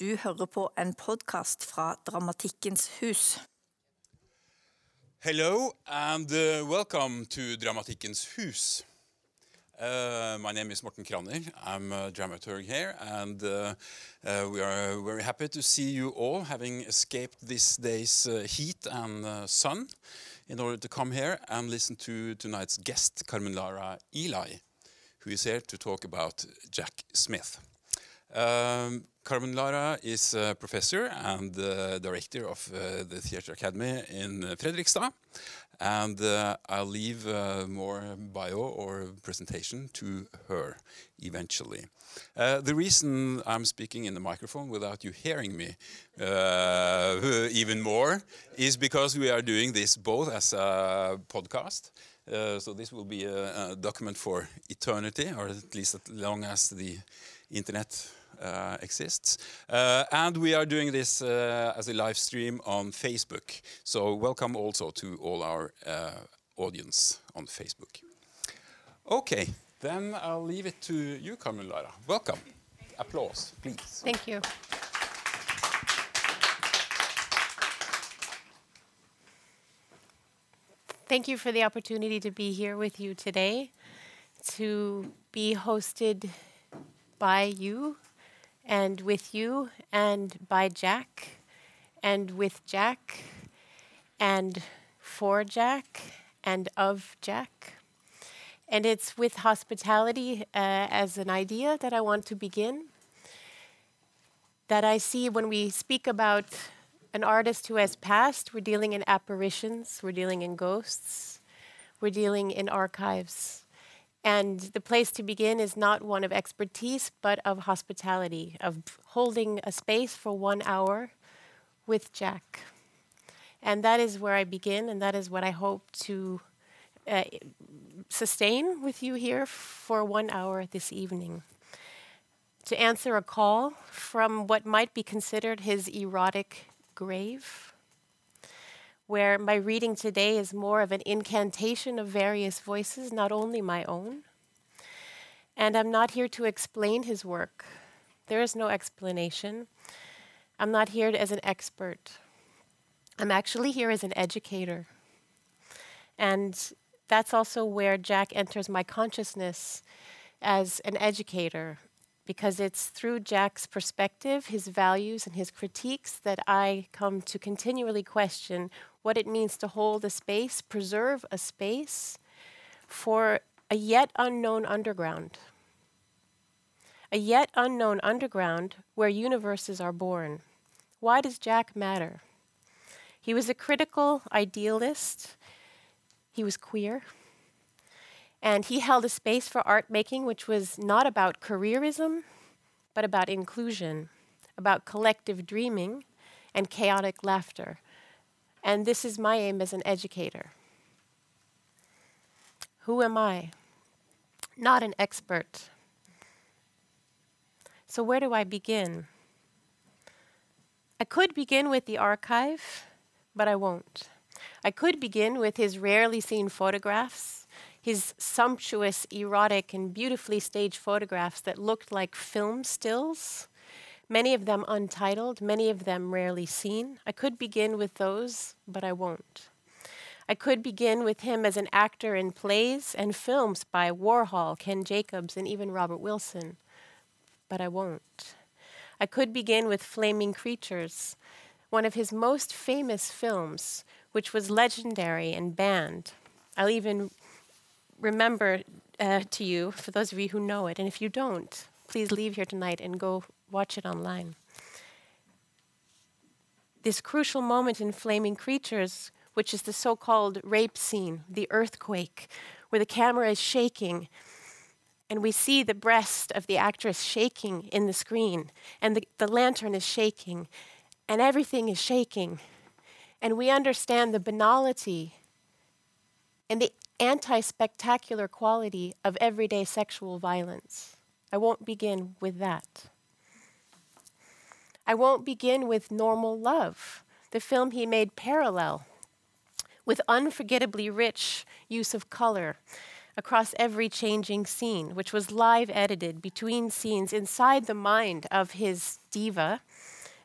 Du hører på en podkast fra Dramatikkens hus. Hello and uh, welcome to Dramatikkens hus. Uh, my name is Morten Kraner. I'm a dramaturg here, and uh, uh, we are very happy to see you all having escaped this day's uh, heat and sun in order to come here and listen to tonight's guest, Carmen Lara Eli, who is here to talk about Jack Smith. Um, Karmenlara is a professor and uh, director of uh, the Theatre Academy in Fredrikstad. And uh, I'll leave uh, more bio or presentation to her eventually. Uh, the reason I'm speaking in the microphone without you hearing me uh, even more is because we are doing this both as a podcast. So this will be a, a document for eternity, or at least as long as the internet uh, exists. Uh, and we are doing this uh, as a live stream on Facebook. So welcome also to all our uh, audience on Facebook. Okay, then I'll leave it to you, Karmenlara. Welcome. Applause, please. Thank you. Thank you for the opportunity to be here with you today, to be hosted by you and with you and by Jack and with Jack and for Jack and of Jack. And it's with hospitality uh, as an idea that I want to begin. That I see when we speak about an artist who has passed, we're dealing in apparitions, we're dealing in ghosts, we're dealing in archives. And the place to begin is not one of expertise, but of hospitality, of holding a space for one hour with Jack. And that is where I begin, and that is what I hope to uh, sustain with you here for one hour this evening. To answer a call from what might be considered his erotic grave, where my reading today is more of an incantation of various voices, not only my own. And I'm not here to explain his work, there is no explanation. I'm not here as an expert. I'm actually here as an educator. And that's also where Jack enters my consciousness as an educator, because it's through Jack's perspective, his values, and his critiques that I come to continually question what it means to hold a space, preserve a space for a yet unknown underground. A yet unknown underground where universes are born. Why does Jack matter? He was a critical idealist he was queer. And he held a space for art making which was not about careerism, but about inclusion, about collective dreaming and chaotic laughter. And this is my aim as an educator. Who am I? Not an expert. So, where do I begin? I could begin with the archive, but I won't. I could begin with his rarely seen photographs, his sumptuous, erotic, and beautifully staged photographs that looked like film stills, many of them untitled, many of them rarely seen. I could begin with those, but I won't. I could begin with him as an actor in plays and films by Warhol, Ken Jacobs, and even Robert Wilson, but I won't. I could begin with Flaming Creatures, one of his most famous films, which was legendary and banned. I'll even remember uh, to you, for those of you who know it, and if you don't, please leave here tonight and go watch it online. This crucial moment in Flaming Creatures, which is the so called rape scene, the earthquake, where the camera is shaking and we see the breast of the actress shaking in the screen, and the, the lantern is shaking, and everything is shaking and we understand the banality and the anti spectacular quality of everyday sexual violence. I won't begin with that. I won't begin with Normal Love, the film he made parallel, with unforgettably rich use of color, across every changing scene, which was live edited between scenes inside the mind of his diva,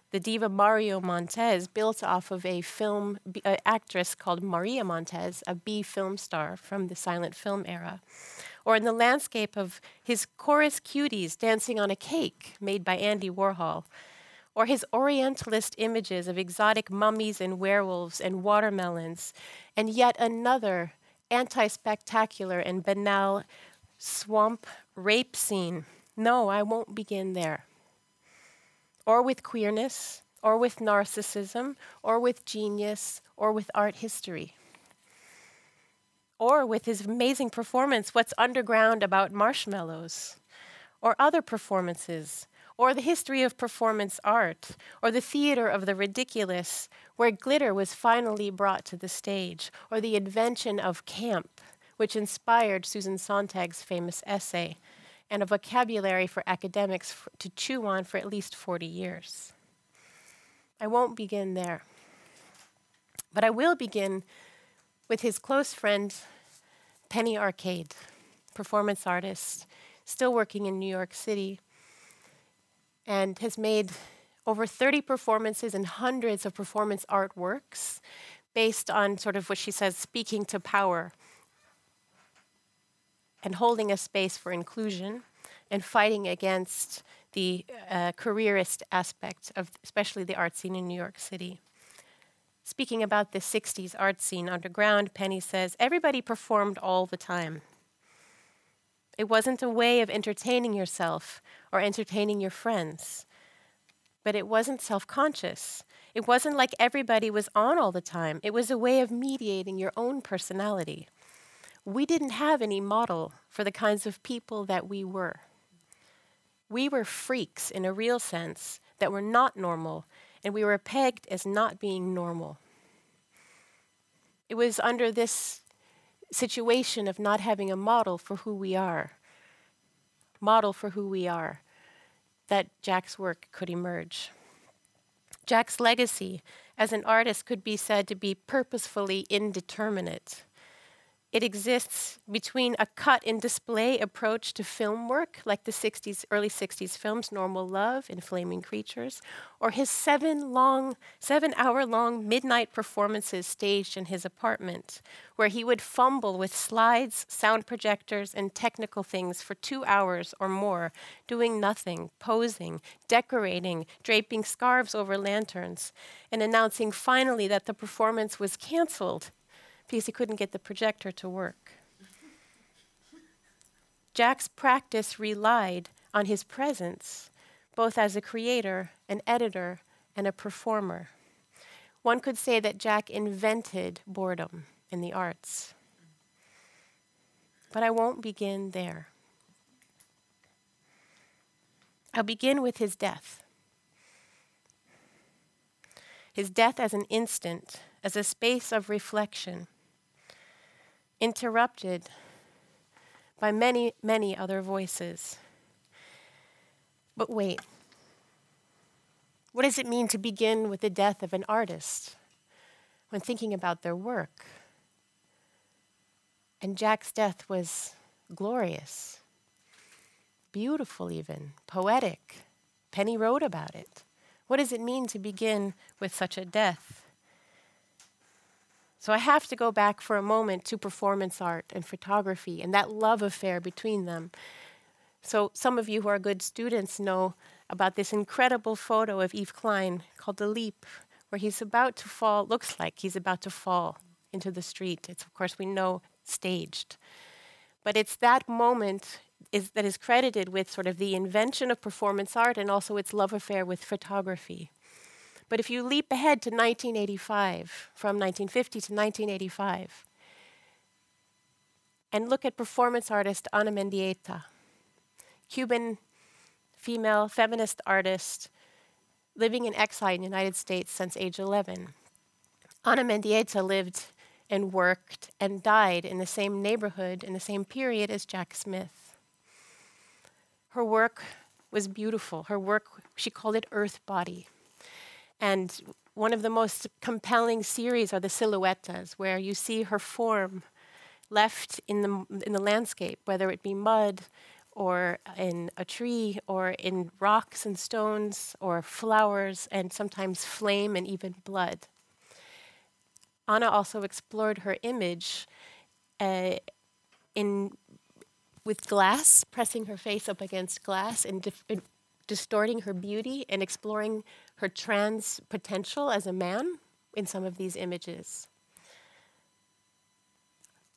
the diva Mario Montez, built off of a film uh, actress called Maria Montez, a B film star from the silent film era. Or in the landscape of his chorus cuties dancing on a cake made by Andy Warhol, or his Orientalist images of exotic mummies and werewolves and watermelons, and yet another anti spectacular and banal swamp rape scene. No, I won't begin there. Or with queerness, or with narcissism, or with genius, or with art history. Or with his amazing performance, What's Underground About Marshmallows, or other performances or the history of performance art, or the theater of the ridiculous, where glitter was finally brought to the stage, or the invention of camp, which inspired Susan Sontag's famous essay, and a vocabulary for academics f- to chew on for at least 40 years. I won't begin there. But I will begin with his close friend, Penny Arcade, performance artist, still working in New York City, and has made over 30 performances and hundreds of performance artworks based on sort of what she says speaking to power and holding a space for inclusion and fighting against the uh, careerist aspect of especially the art scene in New York City. Speaking about the 60s art scene underground, Penny says everybody performed all the time. It wasn't a way of entertaining yourself or entertaining your friends. But it wasn't self conscious. It wasn't like everybody was on all the time. It was a way of mediating your own personality. We didn't have any model for the kinds of people that we were. We were freaks in a real sense that were not normal, and we were pegged as not being normal. It was under this situation of not having a model for who we are, model for who we are, that Jack's work could emerge. Jack's legacy as an artist could be said to be purposefully indeterminate. It exists between a cut and display approach to film work, like the 60s, early 60s films Normal Love and Flaming Creatures, or his seven long, seven hour long midnight performances staged in his apartment, where he would fumble with slides, sound projectors, and technical things for two hours or more, doing nothing, posing, decorating, draping scarves over lanterns, and announcing finally that the performance was canceled because he couldn't get the projector to work. Jack's practice relied on his presence, both as a creator, an editor, and a performer. One could say that Jack invented boredom in the arts. But I won't begin there. I'll begin with his death. His death as an instant, as a space of reflection, interrupted by many, many other voices. But wait, what does it mean to begin with the death of an artist when thinking about their work? And Jack's death was glorious, beautiful, even poetic. Penny wrote about it. What does it mean to begin with such a death? So I have to go back for a moment to performance art and photography and that love affair between them. So some of you who are good students know about this incredible photo of Yves Klein called The Leap, where he's about to fall, looks like he's about to fall into the street. It's, of course, we know staged. But it's that moment is, that is credited with sort of the invention of performance art and also its love affair with photography. But if you leap ahead to 1985, from 1950 to 1985, and look at performance artist Ana Mendieta, Cuban female feminist artist living in exile in the United States since age 11. Ana Mendieta lived and worked and died in the same neighborhood in the same period as Jack Smith. Her work was beautiful. Her work, she called it earth body. And one of the most compelling series are the silhouettes, where you see her form left in the, in the landscape, whether it be mud or in a tree or in rocks and stones or flowers and sometimes flame and even blood. Ana also explored her image uh, in with glass, pressing her face up against glass and dif- distorting her beauty and exploring her trans potential as a man in some of these images.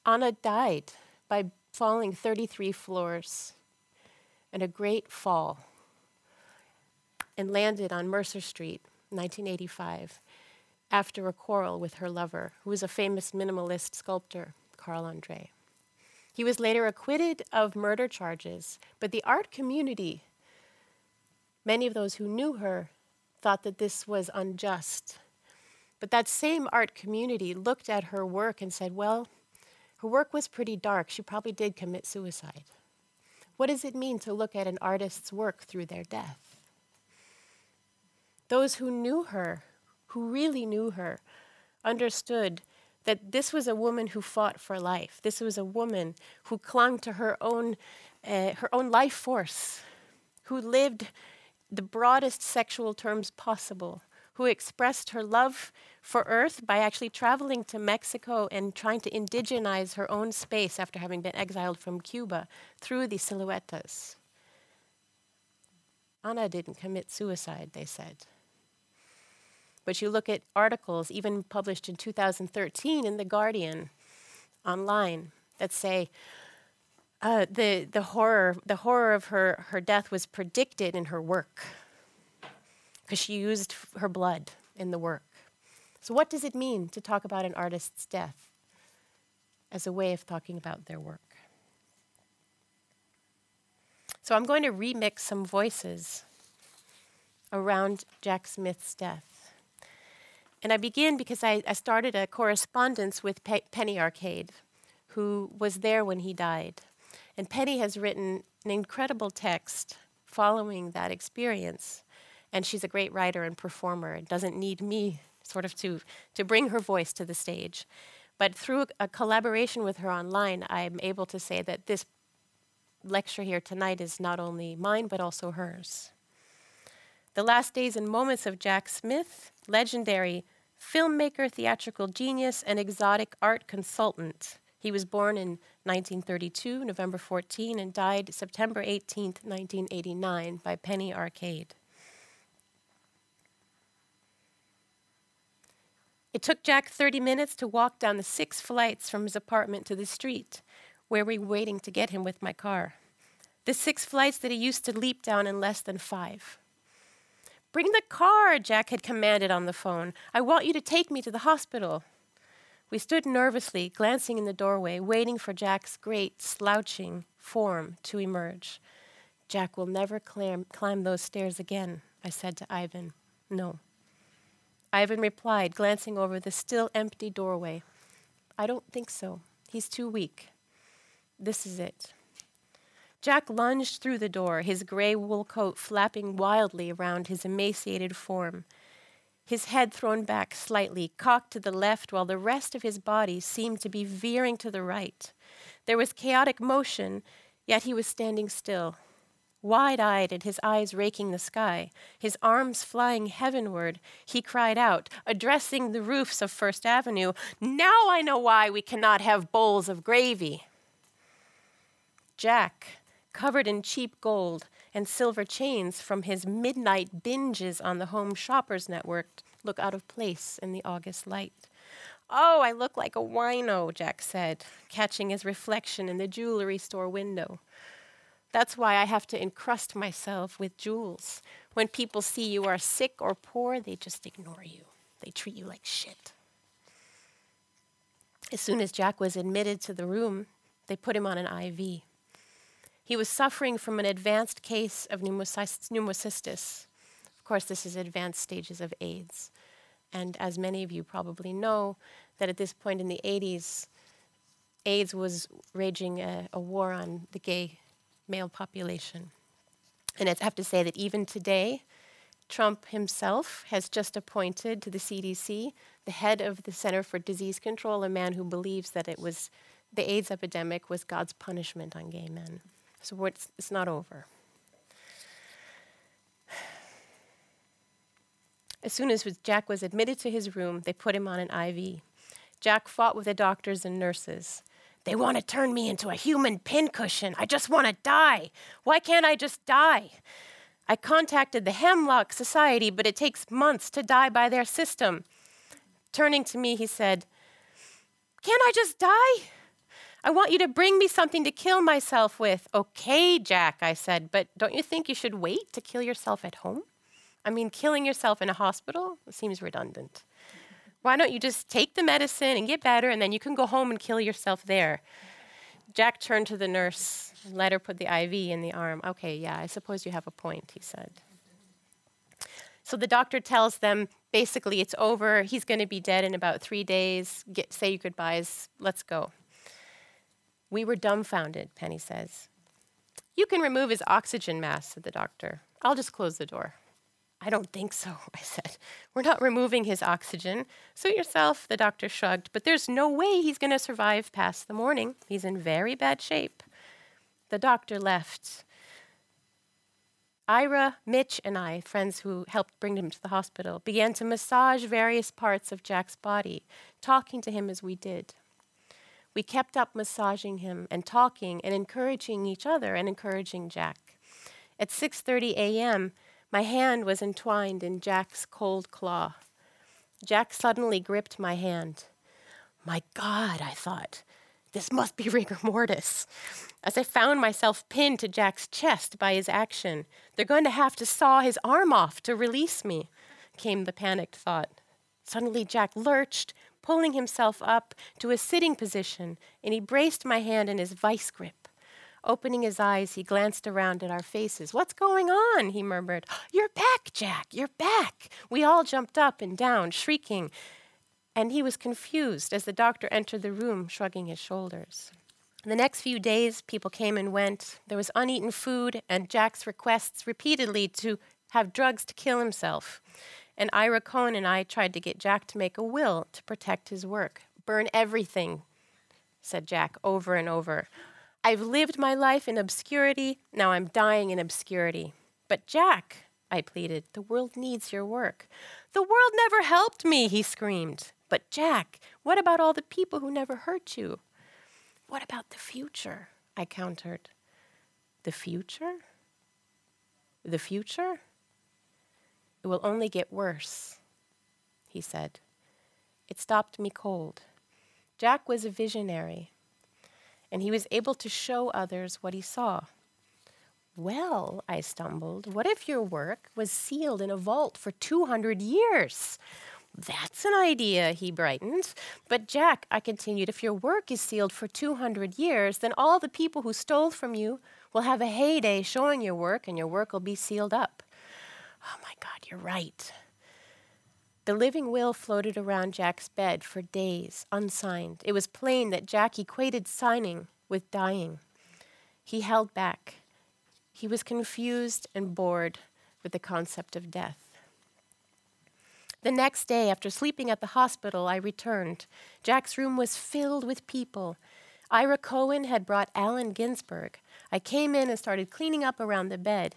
Ana died by falling 33 floors in a great fall and landed on Mercer Street, 1985, after a quarrel with her lover, who was a famous minimalist sculptor, Carl Andre. He was later acquitted of murder charges, but the art community, many of those who knew her, thought that this was unjust. But that same art community looked at her work and said, well, her work was pretty dark. She probably did commit suicide. What does it mean to look at an artist's work through their death? Those who knew her, who really knew her, understood that this was a woman who fought for life. This was a woman who clung to her own, uh, her own life force, who lived the broadest sexual terms possible, who expressed her love for Earth by actually traveling to Mexico and trying to indigenize her own space after having been exiled from Cuba through the siluetas. Ana didn't commit suicide, they said. But you look at articles, even published in 2013 in The Guardian online, that say uh, the, the, horror, the horror of her, her death was predicted in her work because she used her blood in the work. So, what does it mean to talk about an artist's death as a way of talking about their work? So, I'm going to remix some voices around Jack Smith's death. And I begin because I, I started a correspondence with Pe- Penny Arcade, who was there when he died. And Penny has written an incredible text following that experience. And she's a great writer and performer and doesn't need me sort of to, to bring her voice to the stage. But through a collaboration with her online, I'm able to say that this lecture here tonight is not only mine, but also hers. The last days and moments of Jack Smith, legendary filmmaker, theatrical genius, and exotic art consultant. He was born in 1932, November 14, and died September 18, 1989, by Penny Arcade. It took Jack 30 minutes to walk down the six flights from his apartment to the street, where we were waiting to get him with my car. The six flights that he used to leap down in less than five. Bring the car, Jack had commanded on the phone. I want you to take me to the hospital. We stood nervously, glancing in the doorway, waiting for Jack's great, slouching form to emerge. Jack will never climb, climb those stairs again, I said to Ivan. No. Ivan replied, glancing over the still empty doorway. I don't think so. He's too weak. This is it. Jack lunged through the door, his gray wool coat flapping wildly around his emaciated form, his head thrown back slightly, cocked to the left, while the rest of his body seemed to be veering to the right. There was chaotic motion, yet he was standing still, Wide eyed and his eyes raking the sky, his arms flying heavenward, he cried out, addressing the roofs of First Avenue, Now I know why we cannot have bowls of gravy. Jack, covered in cheap gold and silver chains from his midnight binges on the Home Shoppers Network, look out of place in the August light. Oh, I look like a wino, Jack said, catching his reflection in the jewelry store window. That's why I have to encrust myself with jewels. When people see you are sick or poor, they just ignore you. They treat you like shit. As soon as Jack was admitted to the room, they put him on an IV. He was suffering from an advanced case of pneumocystis. Of course, this is advanced stages of AIDS. And as many of you probably know, that at this point in the 80s, AIDS was raging a, a war on the gay male population. And I have to say that even today, Trump himself has just appointed to the CDC the head of the Center for Disease Control, a man who believes that it was the AIDS epidemic was God's punishment on gay men. So it's, it's not over. As soon as Jack was admitted to his room, they put him on an IV. Jack fought with the doctors and nurses. They want to turn me into a human pincushion. I just want to die. Why can't I just die? I contacted the Hemlock Society, but it takes months to die by their system. Turning to me, he said, Can't I just die? I want you to bring me something to kill myself with. Okay, Jack, I said, but don't you think you should wait to kill yourself at home? I mean, killing yourself in a hospital seems redundant. Why don't you just take the medicine and get better, and then you can go home and kill yourself there? Jack turned to the nurse let her put the IV in the arm. Okay, yeah, I suppose you have a point, he said. So the doctor tells them basically it's over. He's going to be dead in about three days. Get, say your goodbyes. Let's go. We were dumbfounded, Penny says. You can remove his oxygen mask, said the doctor. I'll just close the door. I don't think so, I said. We're not removing his oxygen. Suit yourself, the doctor shrugged, but there's no way he's going to survive past the morning. He's in very bad shape. The doctor left. Ira, Mitch, and I, friends who helped bring him to the hospital, began to massage various parts of Jack's body, talking to him as we did. We kept up massaging him and talking and encouraging each other and encouraging Jack. At 6:30 a.m., my hand was entwined in Jack's cold claw. Jack suddenly gripped my hand. My God, I thought, this must be rigor mortis. As I found myself pinned to Jack's chest by his action, they're going to have to saw his arm off to release me, came the panicked thought. Suddenly, Jack lurched, pulling himself up to a sitting position, and he braced my hand in his vice grip. Opening his eyes, he glanced around at our faces. What's going on? he murmured. You're back, Jack. You're back. We all jumped up and down, shrieking. And he was confused as the doctor entered the room, shrugging his shoulders. The next few days, people came and went. There was uneaten food and Jack's requests repeatedly to have drugs to kill himself. And Ira Cohen and I tried to get Jack to make a will to protect his work. Burn everything, said Jack over and over. I've lived my life in obscurity, now I'm dying in obscurity. But Jack, I pleaded, the world needs your work. The world never helped me, he screamed. But Jack, what about all the people who never hurt you? What about the future? I countered. The future? The future? It will only get worse, he said. It stopped me cold. Jack was a visionary and he was able to show others what he saw. Well, I stumbled, what if your work was sealed in a vault for 200 years? That's an idea, he brightened. But, Jack, I continued, if your work is sealed for 200 years, then all the people who stole from you will have a heyday showing your work, and your work will be sealed up. Oh my God, you're right. The living will floated around Jack's bed for days, unsigned. It was plain that Jack equated signing with dying. He held back. He was confused and bored with the concept of death. The next day, after sleeping at the hospital, I returned. Jack's room was filled with people. Ira Cohen had brought Allen Ginsberg. I came in and started cleaning up around the bed.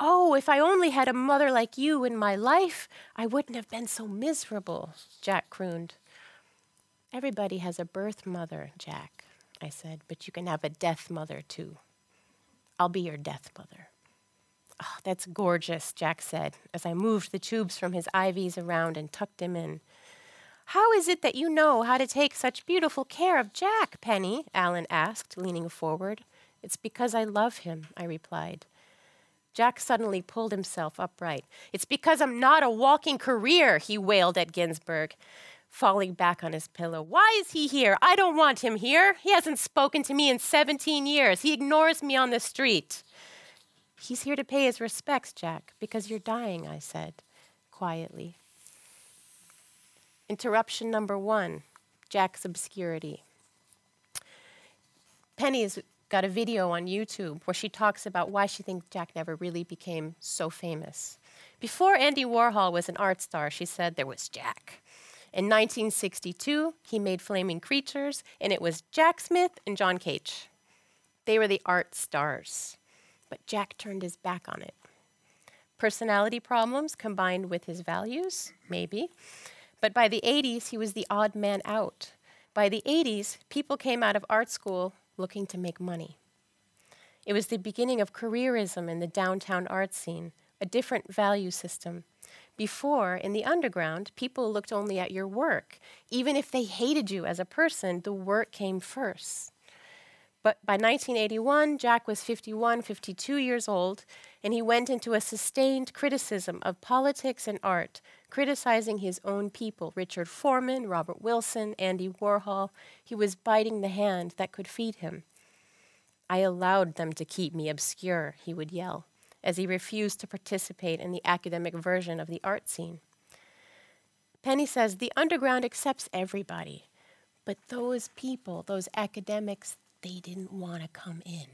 Oh, if I only had a mother like you in my life, I wouldn't have been so miserable, Jack crooned. Everybody has a birth mother, Jack, I said, but you can have a death mother too. I'll be your death mother. Oh, that's gorgeous, Jack said, as I moved the tubes from his IVs around and tucked him in. How is it that you know how to take such beautiful care of Jack, Penny? Allen asked, leaning forward. It's because I love him, I replied. Jack suddenly pulled himself upright. It's because I'm not a walking career, he wailed at Ginsberg, falling back on his pillow. Why is he here? I don't want him here. He hasn't spoken to me in 17 years. He ignores me on the street. He's here to pay his respects, Jack, because you're dying, I said quietly. Interruption number one Jack's obscurity. Penny is got a video on YouTube where she talks about why she thinks Jack never really became so famous. Before Andy Warhol was an art star, she said there was Jack. In 1962, he made Flaming Creatures, and it was Jack Smith and John Cage. They were the art stars, but Jack turned his back on it. Personality problems combined with his values, maybe. But by the 80s, he was the odd man out. By the 80s, people came out of art school looking to make money. It was the beginning of careerism in the downtown art scene, a different value system. Before, in the underground, people looked only at your work. Even if they hated you as a person, the work came first. But by 1981, Jack was 51, 52 years old, and he went into a sustained criticism of politics and art, criticizing his own people Richard Foreman, Robert Wilson, Andy Warhol. He was biting the hand that could feed him. I allowed them to keep me obscure, he would yell as he refused to participate in the academic version of the art scene. Penny says the underground accepts everybody, but those people, those academics, they didn't want to come in.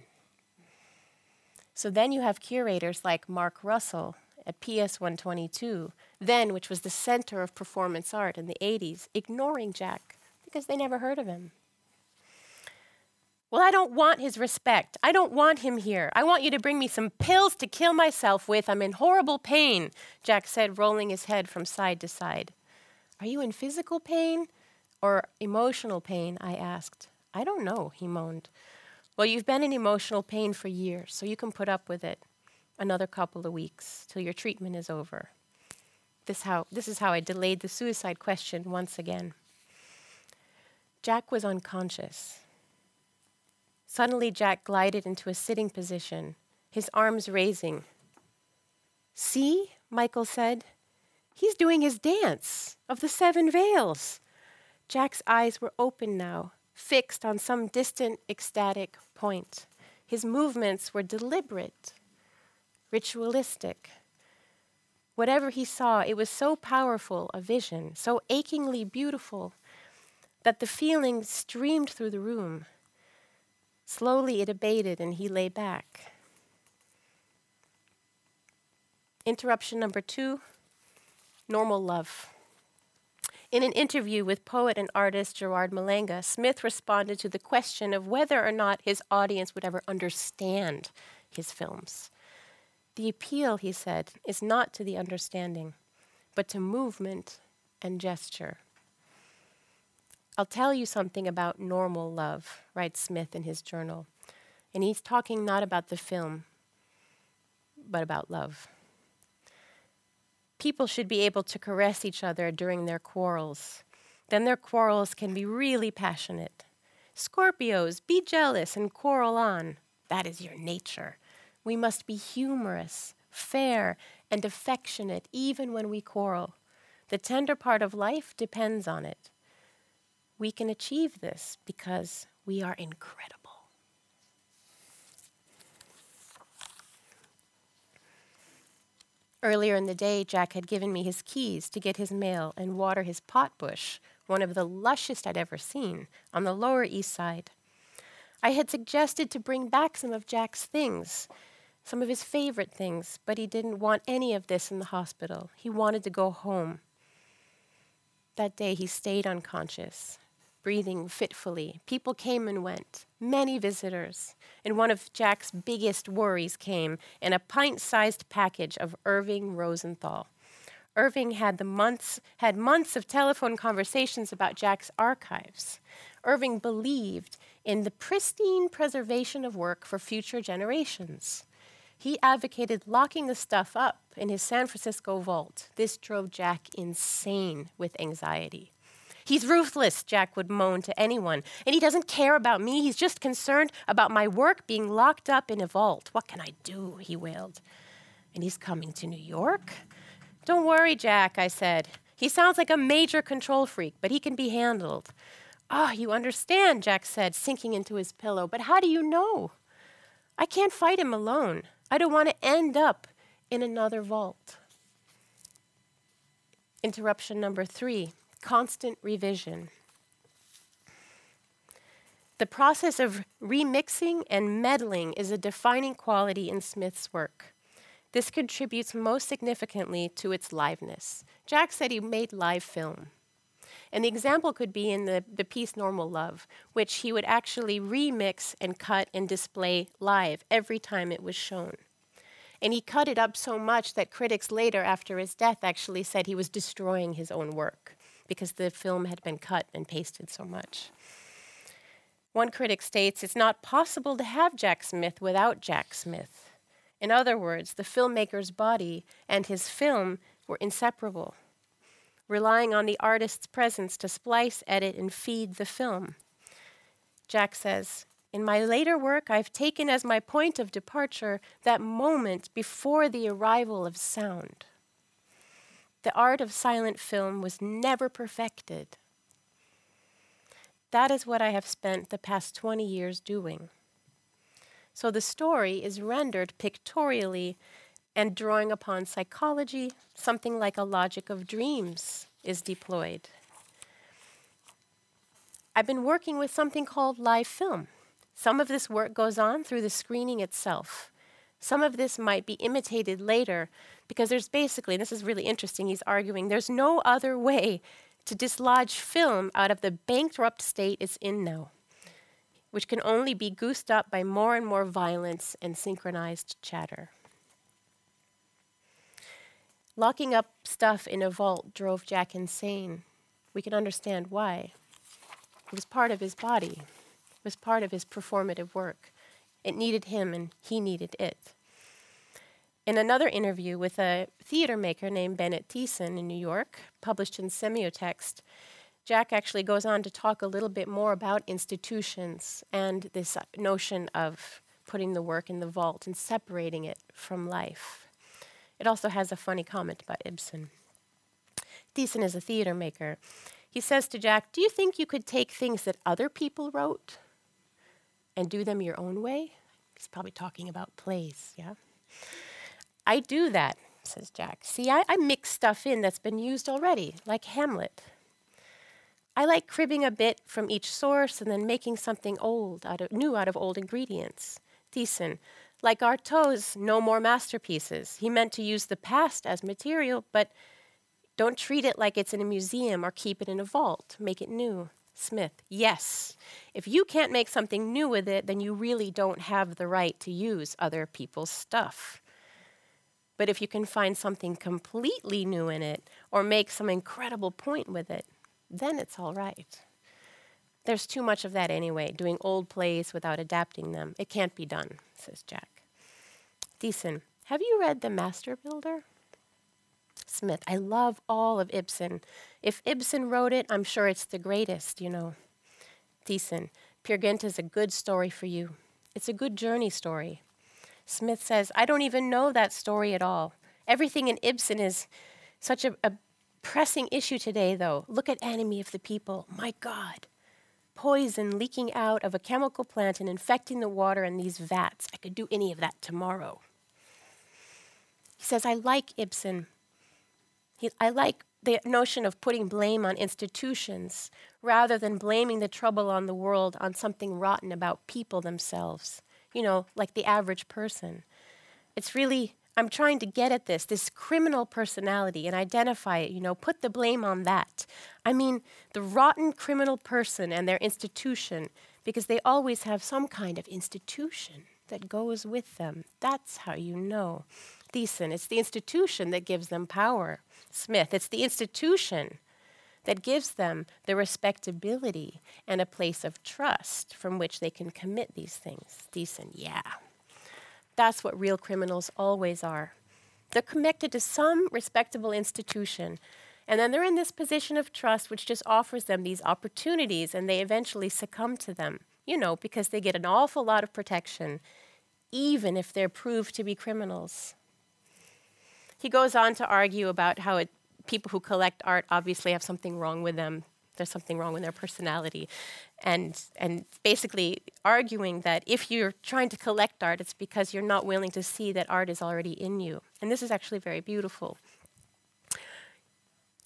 So then you have curators like Mark Russell at PS 122, then, which was the center of performance art in the 80s, ignoring Jack because they never heard of him. Well, I don't want his respect. I don't want him here. I want you to bring me some pills to kill myself with. I'm in horrible pain, Jack said, rolling his head from side to side. Are you in physical pain or emotional pain? I asked. I don't know, he moaned. Well, you've been in emotional pain for years, so you can put up with it another couple of weeks till your treatment is over. This, how, this is how I delayed the suicide question once again. Jack was unconscious. Suddenly, Jack glided into a sitting position, his arms raising. See, Michael said. He's doing his dance of the seven veils. Jack's eyes were open now, fixed on some distant ecstatic point. His movements were deliberate, ritualistic. Whatever he saw, it was so powerful a vision, so achingly beautiful, that the feeling streamed through the room. Slowly it abated and he lay back. Interruption number two normal love. In an interview with poet and artist Gerard Malanga, Smith responded to the question of whether or not his audience would ever understand his films. The appeal, he said, is not to the understanding, but to movement and gesture. I'll tell you something about normal love, writes Smith in his journal. And he's talking not about the film, but about love. People should be able to caress each other during their quarrels. Then their quarrels can be really passionate. Scorpios, be jealous and quarrel on. That is your nature. We must be humorous, fair, and affectionate even when we quarrel. The tender part of life depends on it. We can achieve this because we are incredible. Earlier in the day, Jack had given me his keys to get his mail and water his pot bush, one of the lushest I'd ever seen, on the Lower East Side. I had suggested to bring back some of Jack's things, some of his favorite things, but he didn't want any of this in the hospital. He wanted to go home. That day, he stayed unconscious breathing fitfully. People came and went, many visitors. And one of Jack's biggest worries came in a pint sized package of Irving Rosenthal. Irving had, the months, had months of telephone conversations about Jack's archives. Irving believed in the pristine preservation of work for future generations. He advocated locking the stuff up in his San Francisco vault. This drove Jack insane with anxiety. He's ruthless, Jack would moan to anyone. And he doesn't care about me. He's just concerned about my work being locked up in a vault. What can I do? He wailed. And he's coming to New York? Don't worry, Jack, I said. He sounds like a major control freak, but he can be handled. Ah, oh, you understand, Jack said, sinking into his pillow. But how do you know? I can't fight him alone. I don't want to end up in another vault. Interruption number three constant revision. The process of remixing and meddling is a defining quality in Smith's work. This contributes most significantly to its liveness. Jack said he made live film. And the example could be in the, the piece Normal Love, which he would actually remix and cut and display live every time it was shown. And he cut it up so much that critics later, after his death, actually said he was destroying his own work because the film had been cut and pasted so much. One critic states it's not possible to have Jack Smith without Jack Smith. In other words, the filmmaker's body and his film were inseparable, relying on the artist's presence to splice, edit, and feed the film. Jack says, In my later work, I've taken as my point of departure that moment before the arrival of sound. The art of silent film was never perfected that is what I have spent the past 20 years doing. So the story is rendered pictorially and drawing upon psychology, something like a logic of dreams is deployed. I've been working with something called live film. Some of this work goes on through the screening itself. Some of this might be imitated later because there's basically, and this is really interesting, he's arguing there's no other way to dislodge film out of the bankrupt state it's in now, which can only be goosed up by more and more violence and synchronized chatter. Locking up stuff in a vault drove Jack insane. We can understand why. It was part of his body, it was part of his performative work. It needed him, and he needed it. In another interview with a theater maker named Bennett Thiessen in New York, published in Semiotext, Jack actually goes on to talk a little bit more about institutions and this notion of putting the work in the vault and separating it from life. It also has a funny comment about Ibsen. Thiessen is a theater maker. He says to Jack, Do you think you could take things that other people wrote and do them your own way? He's probably talking about plays, yeah? I do that, says Jack. See, I, I mix stuff in that's been used already, like Hamlet. I like cribbing a bit from each source and then making something old out of new out of old ingredients. Thiessen, like Artaud's No More Masterpieces, he meant to use the past as material, but don't treat it like it's in a museum or keep it in a vault. Make it new. Smith, yes. If you can't make something new with it, then you really don't have the right to use other people's stuff. But if you can find something completely new in it or make some incredible point with it, then it's all right. There's too much of that anyway, doing old plays without adapting them. It can't be done, says Jack. Thiessen, have you read The Master Builder? Smith, I love all of Ibsen. If Ibsen wrote it, I'm sure it's the greatest, you know. Thiessen, Peer Gynt is a good story for you. It's a good journey story. Smith says, I don't even know that story at all. Everything in Ibsen is such a, a pressing issue today, though. Look at Enemy of the People. My God. Poison leaking out of a chemical plant and infecting the water in these vats. I could do any of that tomorrow. He says, I like Ibsen. He, I like the notion of putting blame on institutions rather than blaming the trouble on the world on something rotten about people themselves you know, like the average person. It's really, I'm trying to get at this, this criminal personality and identify it, you know, put the blame on that. I mean, the rotten criminal person and their institution, because they always have some kind of institution that goes with them. That's how you know. Thiessen, it's the institution that gives them power. Smith, it's the institution that gives them the respectability and a place of trust from which they can commit these things. Thiessen, yeah. That's what real criminals always are. They're connected to some respectable institution, and then they're in this position of trust which just offers them these opportunities, and they eventually succumb to them, you know, because they get an awful lot of protection, even if they're proved to be criminals. He goes on to argue about how it people who collect art obviously have something wrong with them. There's something wrong with their personality. And, and basically arguing that if you're trying to collect art, it's because you're not willing to see that art is already in you. And this is actually very beautiful.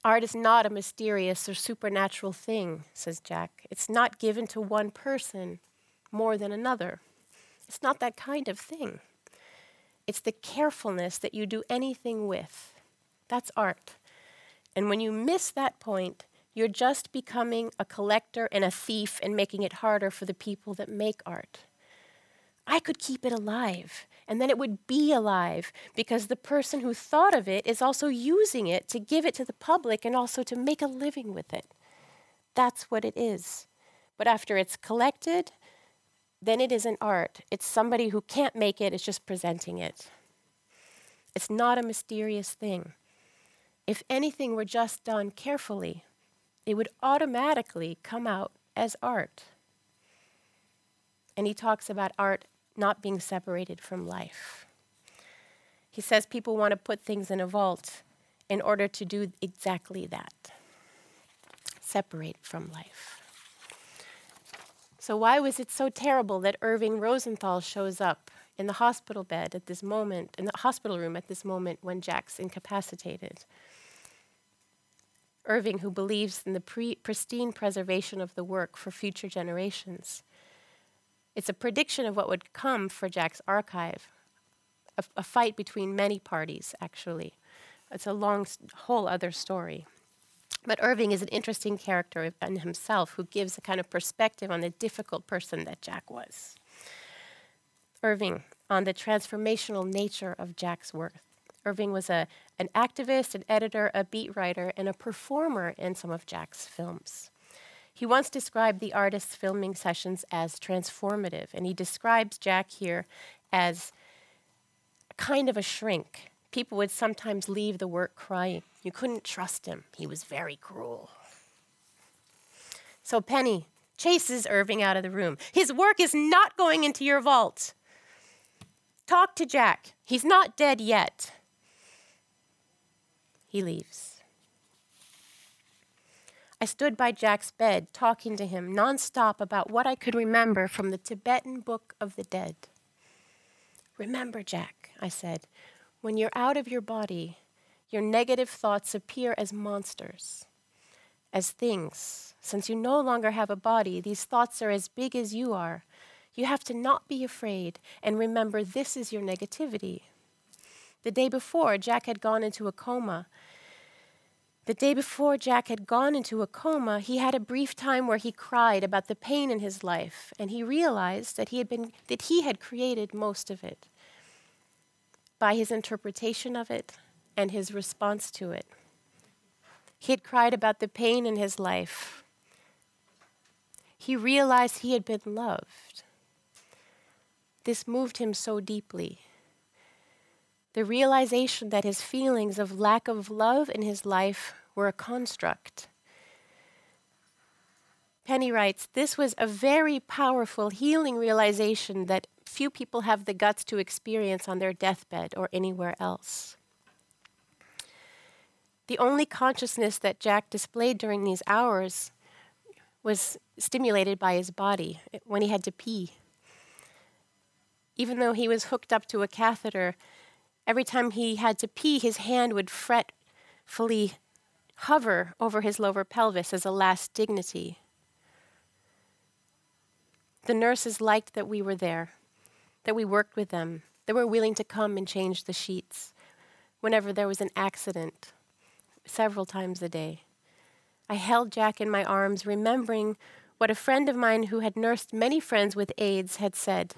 Art is not a mysterious or supernatural thing, says Jack. It's not given to one person more than another. It's not that kind of thing. It's the carefulness that you do anything with. That's art. And when you miss that point, you're just becoming a collector and a thief and making it harder for the people that make art. I could keep it alive, and then it would be alive because the person who thought of it is also using it to give it to the public and also to make a living with it. That's what it is. But after it's collected, then it isn't art. It's somebody who can't make it, it's just presenting it. It's not a mysterious thing. If anything were just done carefully, it would automatically come out as art. And he talks about art not being separated from life. He says people want to put things in a vault in order to do exactly that separate from life. So, why was it so terrible that Irving Rosenthal shows up in the hospital bed at this moment, in the hospital room at this moment when Jack's incapacitated? Irving, who believes in the pre- pristine preservation of the work for future generations. It's a prediction of what would come for Jack's archive, a, a fight between many parties, actually. It's a long, whole other story. But Irving is an interesting character in himself who gives a kind of perspective on the difficult person that Jack was. Irving, on the transformational nature of Jack's work. Irving was a, an activist, an editor, a beat writer, and a performer in some of Jack's films. He once described the artist's filming sessions as transformative, and he describes Jack here as kind of a shrink. People would sometimes leave the work crying. You couldn't trust him, he was very cruel. So Penny chases Irving out of the room. His work is not going into your vault. Talk to Jack. He's not dead yet. He leaves. I stood by Jack's bed, talking to him nonstop about what I could remember from the Tibetan Book of the Dead. Remember, Jack, I said, when you're out of your body, your negative thoughts appear as monsters, as things. Since you no longer have a body, these thoughts are as big as you are. You have to not be afraid and remember this is your negativity. The day before, Jack had gone into a coma. The day before Jack had gone into a coma, he had a brief time where he cried about the pain in his life, and he realized that he had been that he had created most of it by his interpretation of it and his response to it. He had cried about the pain in his life. He realized he had been loved. This moved him so deeply the realization that his feelings of lack of love in his life were a construct. Penny writes, This was a very powerful healing realization that few people have the guts to experience on their deathbed or anywhere else. The only consciousness that Jack displayed during these hours was stimulated by his body when he had to pee. Even though he was hooked up to a catheter, Every time he had to pee, his hand would fretfully hover over his lower pelvis as a last dignity. The nurses liked that we were there, that we worked with them, that were willing to come and change the sheets whenever there was an accident, several times a day. I held Jack in my arms, remembering what a friend of mine who had nursed many friends with AIDS had said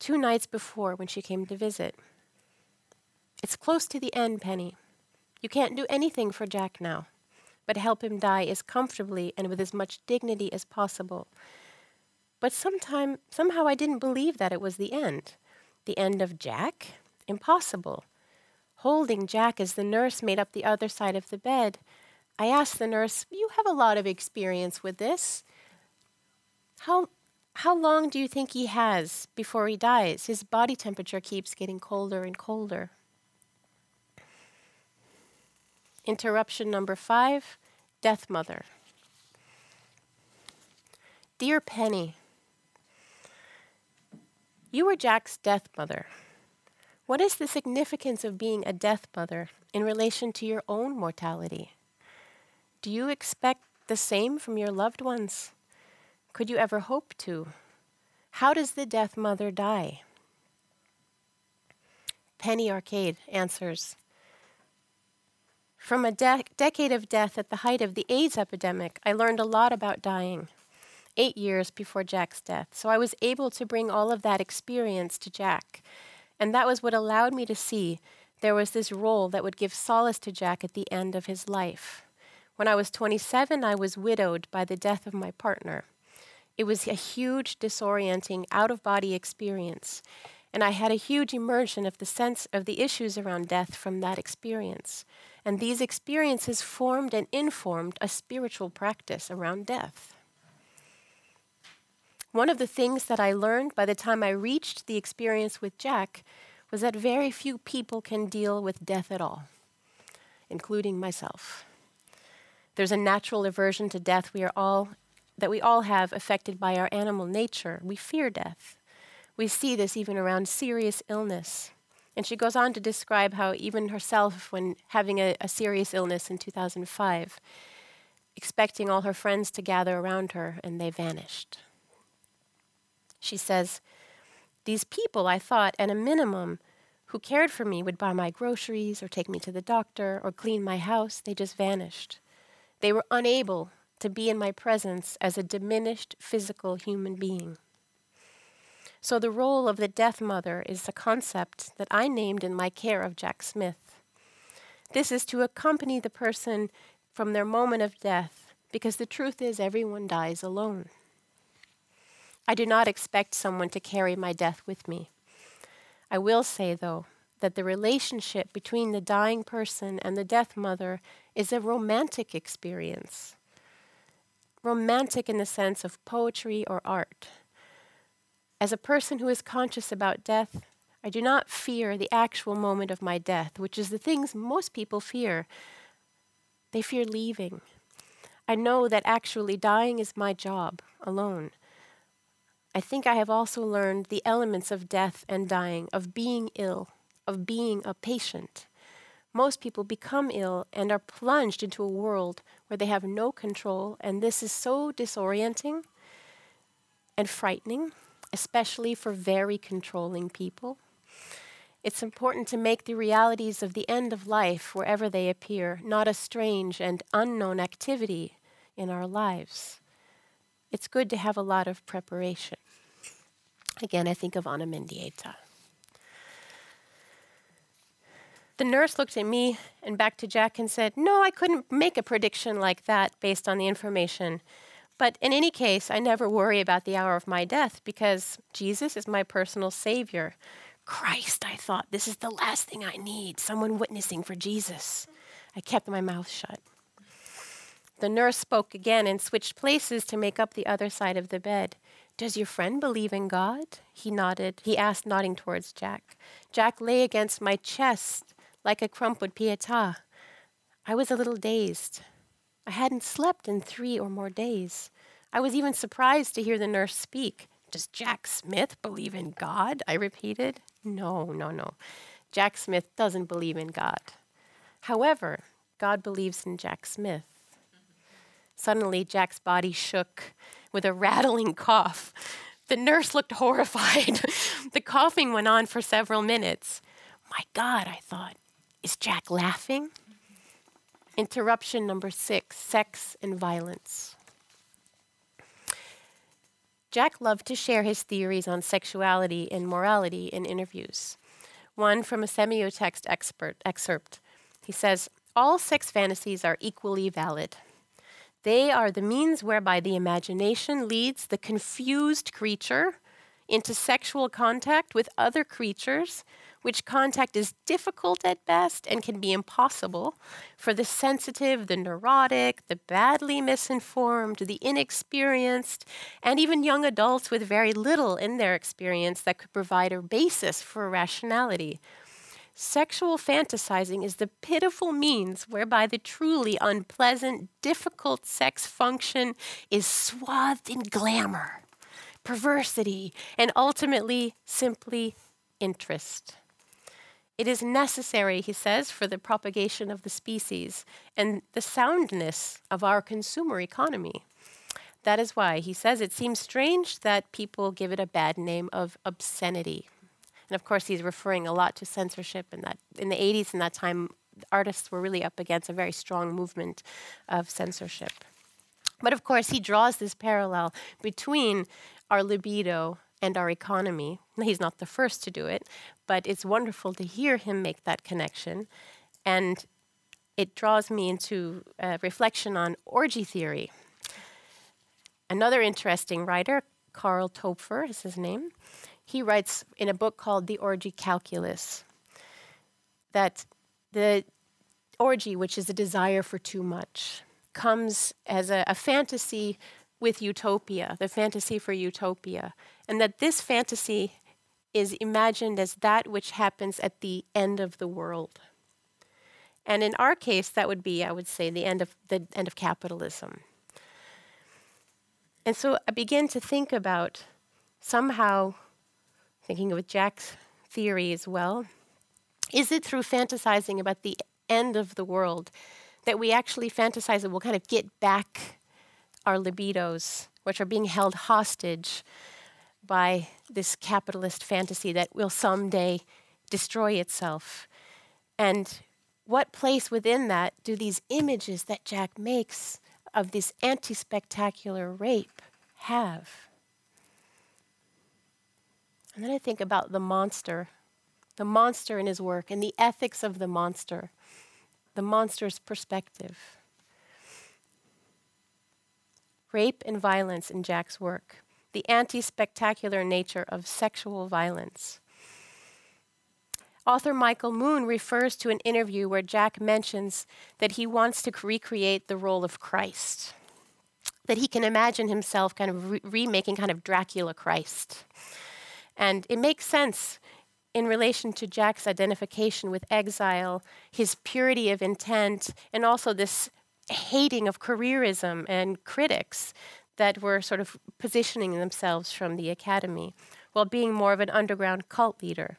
two nights before when she came to visit. It's close to the end, Penny. You can't do anything for Jack now, but help him die as comfortably and with as much dignity as possible. But sometime, somehow I didn't believe that it was the end. The end of Jack? Impossible. Holding Jack as the nurse made up the other side of the bed, I asked the nurse, You have a lot of experience with this. How, how long do you think he has before he dies? His body temperature keeps getting colder and colder. Interruption number five Death Mother. Dear Penny, you were Jack's death mother. What is the significance of being a death mother in relation to your own mortality? Do you expect the same from your loved ones? Could you ever hope to? How does the death mother die? Penny Arcade answers From a de- decade of death at the height of the AIDS epidemic, I learned a lot about dying, eight years before Jack's death. So I was able to bring all of that experience to Jack. And that was what allowed me to see there was this role that would give solace to Jack at the end of his life. When I was 27, I was widowed by the death of my partner. It was a huge, disorienting, out of body experience. And I had a huge immersion of the sense of the issues around death from that experience. And these experiences formed and informed a spiritual practice around death. One of the things that I learned by the time I reached the experience with Jack was that very few people can deal with death at all, including myself. There's a natural aversion to death we are all that we all have affected by our animal nature. We fear death. We see this even around serious illness. And she goes on to describe how even herself, when having a, a, serious illness in 2005, expecting all her friends to gather around her, and they vanished. She says, These people, I thought, at a minimum, who cared for me would buy my groceries or take me to the doctor or clean my house, they just vanished. They were unable to be in my presence as a diminished physical human being. So, the role of the death mother is a concept that I named in my care of Jack Smith. This is to accompany the person from their moment of death, because the truth is, everyone dies alone. I do not expect someone to carry my death with me. I will say, though, that the relationship between the dying person and the death mother is a romantic experience. Romantic in the sense of poetry or art. As a person who is conscious about death, I do not fear the actual moment of my death, which is the things most people fear. They fear leaving. I know that actually dying is my job alone. I think I have also learned the elements of death and dying, of being ill, of being a patient. Most people become ill and are plunged into a world where they have no control, and this is so disorienting and frightening especially for very controlling people. It's important to make the realities of the end of life, wherever they appear, not a strange and unknown activity in our lives. It's good to have a lot of preparation. Again, I think of Ana Mendieta. The nurse looked at me and back to Jack and said, No, I couldn't make a prediction like that based on the information but in any case, I never worry about the hour of my death because Jesus is my personal Savior. Christ, I thought, this is the last thing I need someone witnessing for Jesus. I kept my mouth shut. The nurse spoke again and switched places to make up the other side of the bed. Does your friend believe in God? He nodded. He asked, nodding towards Jack. Jack lay against my chest like a crumpled pietà. I was a little dazed. I hadn't slept in three or more days. I was even surprised to hear the nurse speak. Does Jack Smith believe in God? I repeated. No, no, no. Jack Smith doesn't believe in God. However, God believes in Jack Smith. Suddenly, Jack's body shook with a rattling cough. The nurse looked horrified. the coughing went on for several minutes. My God, I thought, is Jack laughing? Interruption number six sex and violence. Jack loved to share his theories on sexuality and morality in interviews. One from a semiotext expert excerpt. He says, All sex fantasies are equally valid. They are the means whereby the imagination leads the confused creature into sexual contact with other creatures which contact is difficult at best and can be impossible for the sensitive, the neurotic, the badly misinformed, the inexperienced, and even young adults with very little in their experience that could provide a basis for rationality. Sexual fantasizing is the pitiful means whereby the truly unpleasant, difficult sex function is swathed in glamour, perversity, and ultimately simply interest. It is necessary, he says, for the propagation of the species and the soundness of our consumer economy. That is why he says it seems strange that people give it a bad name of obscenity. And of course, he's referring a lot to censorship And that in the 80s and that time artists were really up against a very strong movement of censorship. But of course, he draws this parallel between our libido and our economy. He's not the first to do it, but it's wonderful to hear him make that connection. And it draws me into a reflection on orgy theory. Another interesting writer, Karl Toepfer is his name, he writes in a book called The Orgy Calculus that the orgy, which is a desire for too much, comes as a, a fantasy with utopia, the fantasy for utopia, and that this fantasy is imagined as that which happens at the end of the world. And in our case, that would be, I would say, the end of the end of capitalism. And so I begin to think about somehow, thinking of Jack's theory as well, is it through fantasizing about the end of the world that we actually fantasize that we'll kind of get back our libidos, which are being held hostage by this capitalist fantasy that will someday destroy itself. And what place within that do these images that Jack makes of this anti spectacular rape have? And then I think about the monster, the monster in his work, and the ethics of the monster, the monster's perspective. Rape and violence in Jack's work, the anti spectacular nature of sexual violence. Author Michael Moon refers to an interview where Jack mentions that he wants to recreate the role of Christ, that he can imagine himself kind of re- remaking kind of Dracula Christ. And it makes sense in relation to Jack's identification with exile, his purity of intent, and also this hating of careerism and critics that were sort of positioning themselves from the academy while being more of an underground cult leader.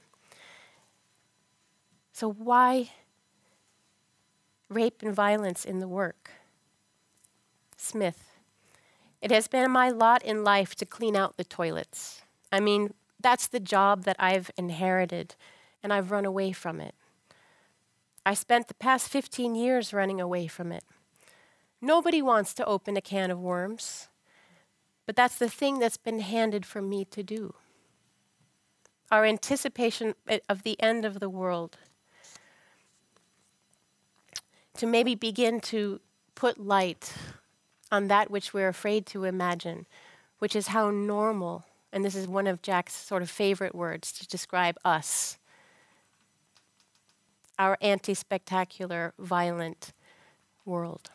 So, why rape and violence in the work? Smith. It has been my lot in life to clean out the toilets. I mean, that's the job that I've inherited, and I've run away from it. I spent the past 15 years running away from it. Nobody wants to open a can of worms, but that's the thing that's been handed for me to do. Our anticipation eh, of the end of the world to maybe begin to put light on that which we're afraid to imagine, which is how normal, and this is one of Jack's sort of favorite words to describe us, our anti spectacular, violent world.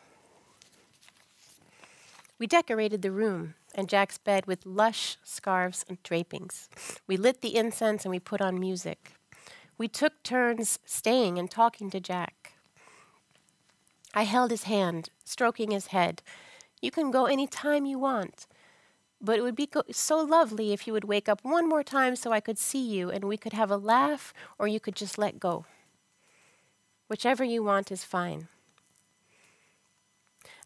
We decorated the room and Jack's bed with lush scarves and drapings. We lit the incense and we put on music. We took turns staying and talking to Jack. I held his hand, stroking his head. You can go any time you want. But it would be so lovely if you would wake up one more time so I could see you and we could have a laugh, or you could just let go. Whichever you want is fine.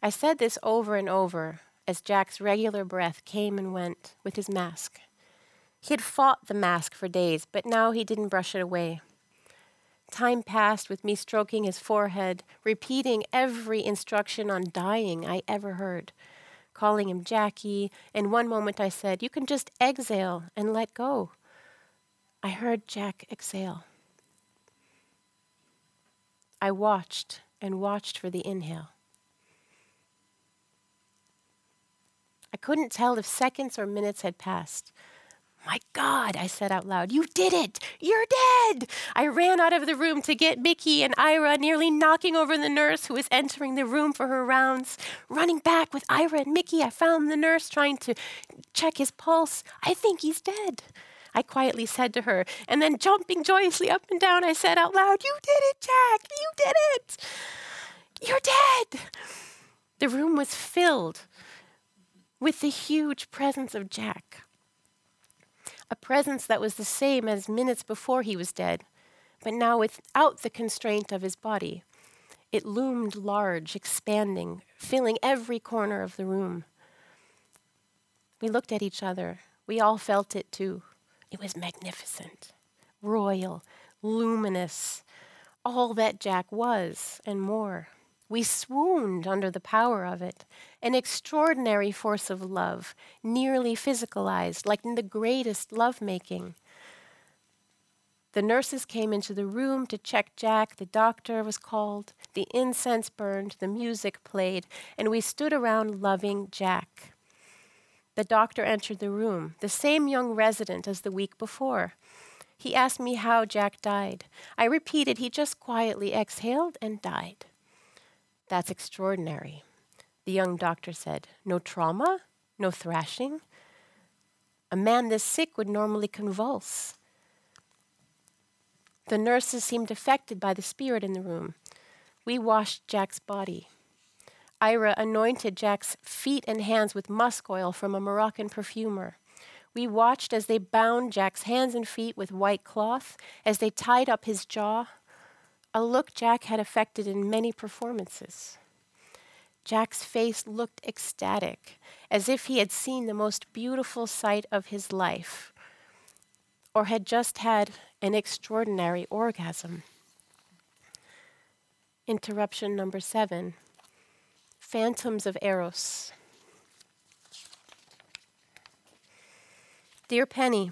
I said this over and over as Jack's regular breath came and went with his mask. He had fought the mask for days, but now he didn't brush it away. Time passed with me stroking his forehead, repeating every instruction on dying I ever heard, calling him Jackie. In one moment I said, You can just exhale and let go. I heard Jack exhale. I watched and watched for the inhale. I couldn't tell if seconds or minutes had passed. My God, I said out loud, you did it! You're dead! I ran out of the room to get Mickey and Ira, nearly knocking over the nurse who was entering the room for her rounds. Running back with Ira and Mickey, I found the nurse trying to check his pulse. I think he's dead. I quietly said to her, and then jumping joyously up and down, I said out loud, You did it, Jack! You did it! You're dead! The room was filled with the huge presence of Jack a presence that was the same as minutes before he was dead, but now without the constraint of his body. It loomed large, expanding, filling every corner of the room. We looked at each other. We all felt it too. It was magnificent, royal, luminous. all that Jack was and more. We swooned under the power of it, an extraordinary force of love, nearly physicalized, like in the greatest lovemaking. The nurses came into the room to check Jack, the doctor was called, the incense burned, the music played, and we stood around loving Jack. The doctor entered the room, the same young resident as the week before. He asked me how Jack died. I repeated he just quietly exhaled and died. That's extraordinary, the young doctor said. No trauma? No thrashing? A man this sick would normally convulse. The nurses seemed affected by the spirit in the room. We washed Jack's body. Ira anointed Jack's feet and hands with musk oil from a Moroccan perfumer. We watched as they bound Jack's hands and feet with white cloth, as they tied up his jaw, a look Jack had affected in many performances. Jack's face looked ecstatic, as if he had seen the most beautiful sight of his life, or had just had an extraordinary orgasm. Interruption number seven Phantoms of Eros. Dear Penny,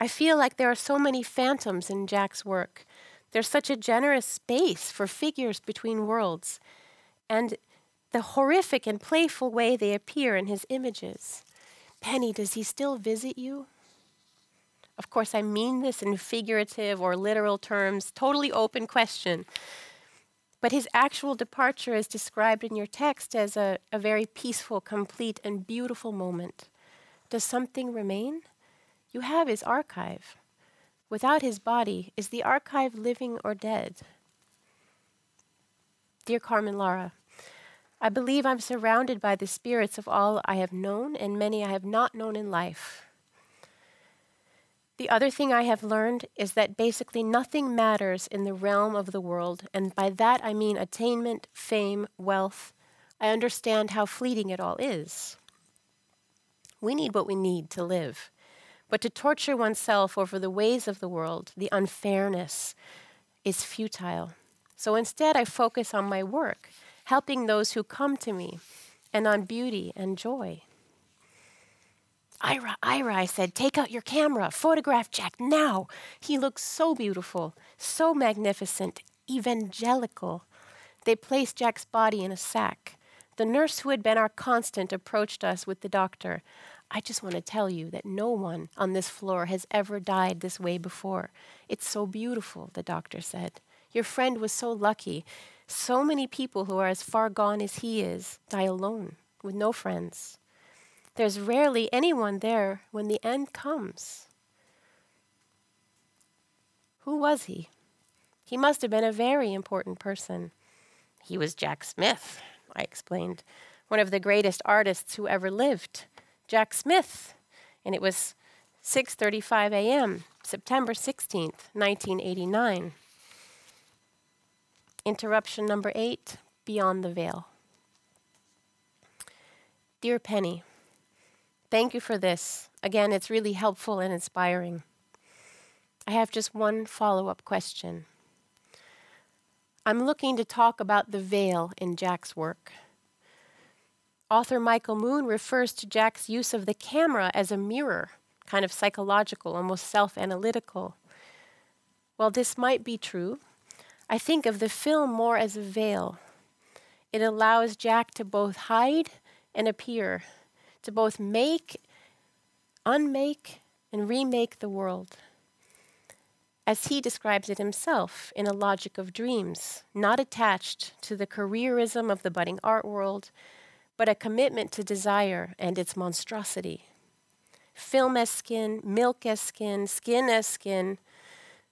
I feel like there are so many phantoms in Jack's work. There's such a generous space for figures between worlds, and the horrific and playful way they appear in his images. Penny, does he still visit you? Of course, I mean this in figurative or literal terms, totally open question. But his actual departure is described in your text as a, a very peaceful, complete, and beautiful moment. Does something remain? You have his archive. Without his body, is the archive living or dead? Dear Karmenlara, I believe I'm surrounded by the spirits of all I have known and many I have not known in life. The other thing I have learned is that basically nothing matters in the realm of the world, and by that I mean attainment, fame, wealth. I understand how fleeting it all is. We need what we need to live. But to torture oneself over the ways of the world, the unfairness, is futile. So instead, I focus on my work, helping those who come to me, and on beauty and joy. Ira, Ira, I said, take out your camera, photograph Jack now. He looks so beautiful, so magnificent, evangelical. They placed Jack's body in a sack. The nurse who had been our constant approached us with the doctor. I just want to tell you that no one on this floor has ever died this way before. It's so beautiful, the doctor said. Your friend was so lucky. So many people who are as far gone as he is die alone, with no friends. There's rarely anyone there when the end comes. Who was he? He must have been a very important person. He was Jack Smith, I explained, one of the greatest artists who ever lived. Jack Smith. And it was 6:35 a.m., September 16th, 1989. Interruption number 8, Beyond the Veil. Dear Penny, Thank you for this. Again, it's really helpful and inspiring. I have just one follow up question. I'm looking to talk about the veil in Jack's work. Author Michael Moon refers to Jack's use of the camera as a mirror, kind of psychological, almost self analytical. While this might be true, I think of the film more as a veil. It allows Jack to both hide and appear to both make, unmake, and remake the world. As he describes it himself in a logic of dreams, not attached to the careerism of the budding art world, but a commitment to desire and its monstrosity. Film as skin, milk as skin, skin as skin,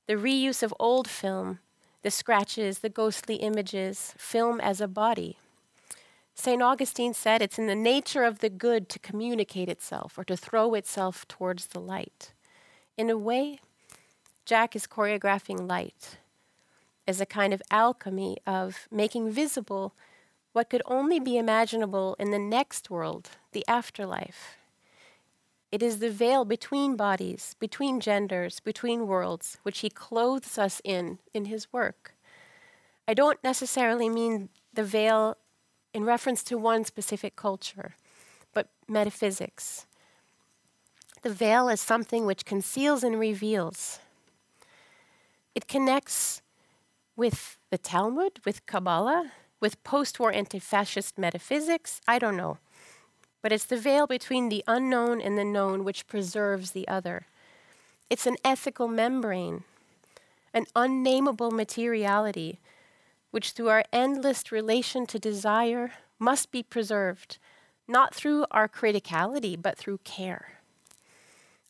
the reuse of old film, the scratches, the ghostly images, film as a body. St. Augustine said it's in the nature of the good to communicate itself or to throw itself towards the light. In a way, Jack is choreographing light as a kind of alchemy of making visible what could only be imaginable in the next world, the afterlife. It is the veil between bodies, between genders, between worlds, which he clothes us in in his work. I don't necessarily mean the veil in reference to one specific culture, but metaphysics. The veil is something which conceals and reveals. It connects with the Talmud, with Kabbalah, with post war anti fascist metaphysics. I don't know. But it's the veil between the unknown and the known which preserves the other. It's an ethical membrane, an unnameable materiality, which through our endless relation to desire must be preserved, not through our criticality, but through care.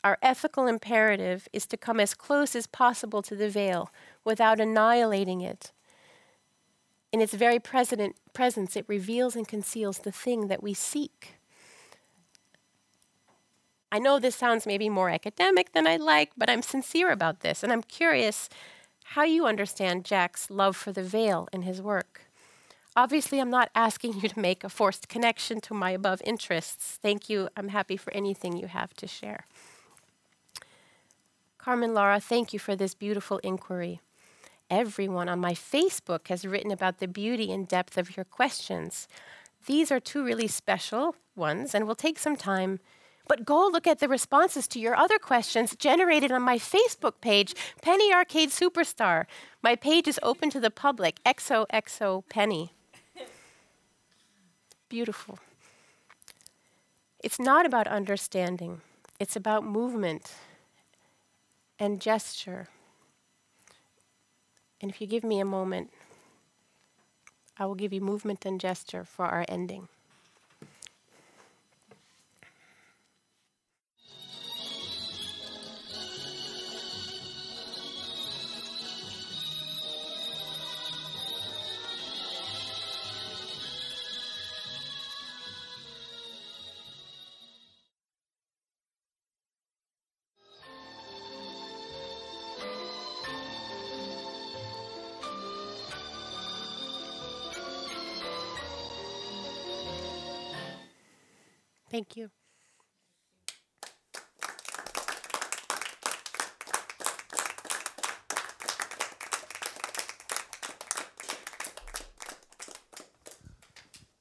Our ethical imperative is to come as close as possible to the veil without annihilating it. In its very present, presence, it reveals and conceals the thing that we seek. I know this sounds maybe more academic than I'd like, but I'm sincere about this, and I'm curious how you understand Jack's love for the veil in his work. Obviously, I'm not asking you to make a forced connection to my above interests. Thank you. I'm happy for anything you have to share. Karmenlara, thank you for this beautiful inquiry. Everyone on my Facebook has written about the beauty and depth of your questions. These are two really special ones and will take some time. But go look at the responses to your other questions generated on my Facebook page, Penny Arcade Superstar. My page is open to the public, XOXO Penny. Beautiful. It's not about understanding, it's about movement and gesture. And if you give me a moment, I will give you movement and gesture for our ending. Thank you.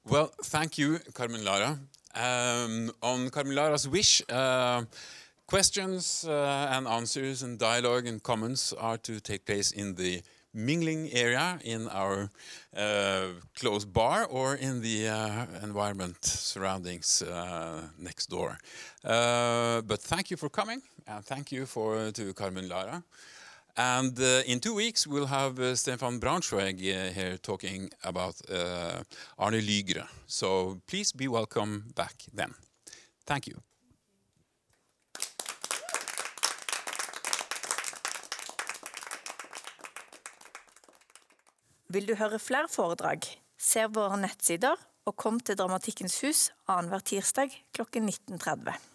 Well, thank you, Karmenlara. Um, on Karmenlara's wish, uh, questions uh, and answers and dialogue and comments are to take place in the mingling area in our uh, closed bar or in the uh, environment surroundings uh, next door. Uh, but thank you for coming and thank you for to Karmenlara. And uh, in two weeks, we'll have uh, Stefan Braunschweig here talking about Arne Lygre. So please be welcome back then. Thank you. Vil du høre flere foredrag? Se våre nettsider og kom til Dramatikkens hus annenhver tirsdag klokken 19.30.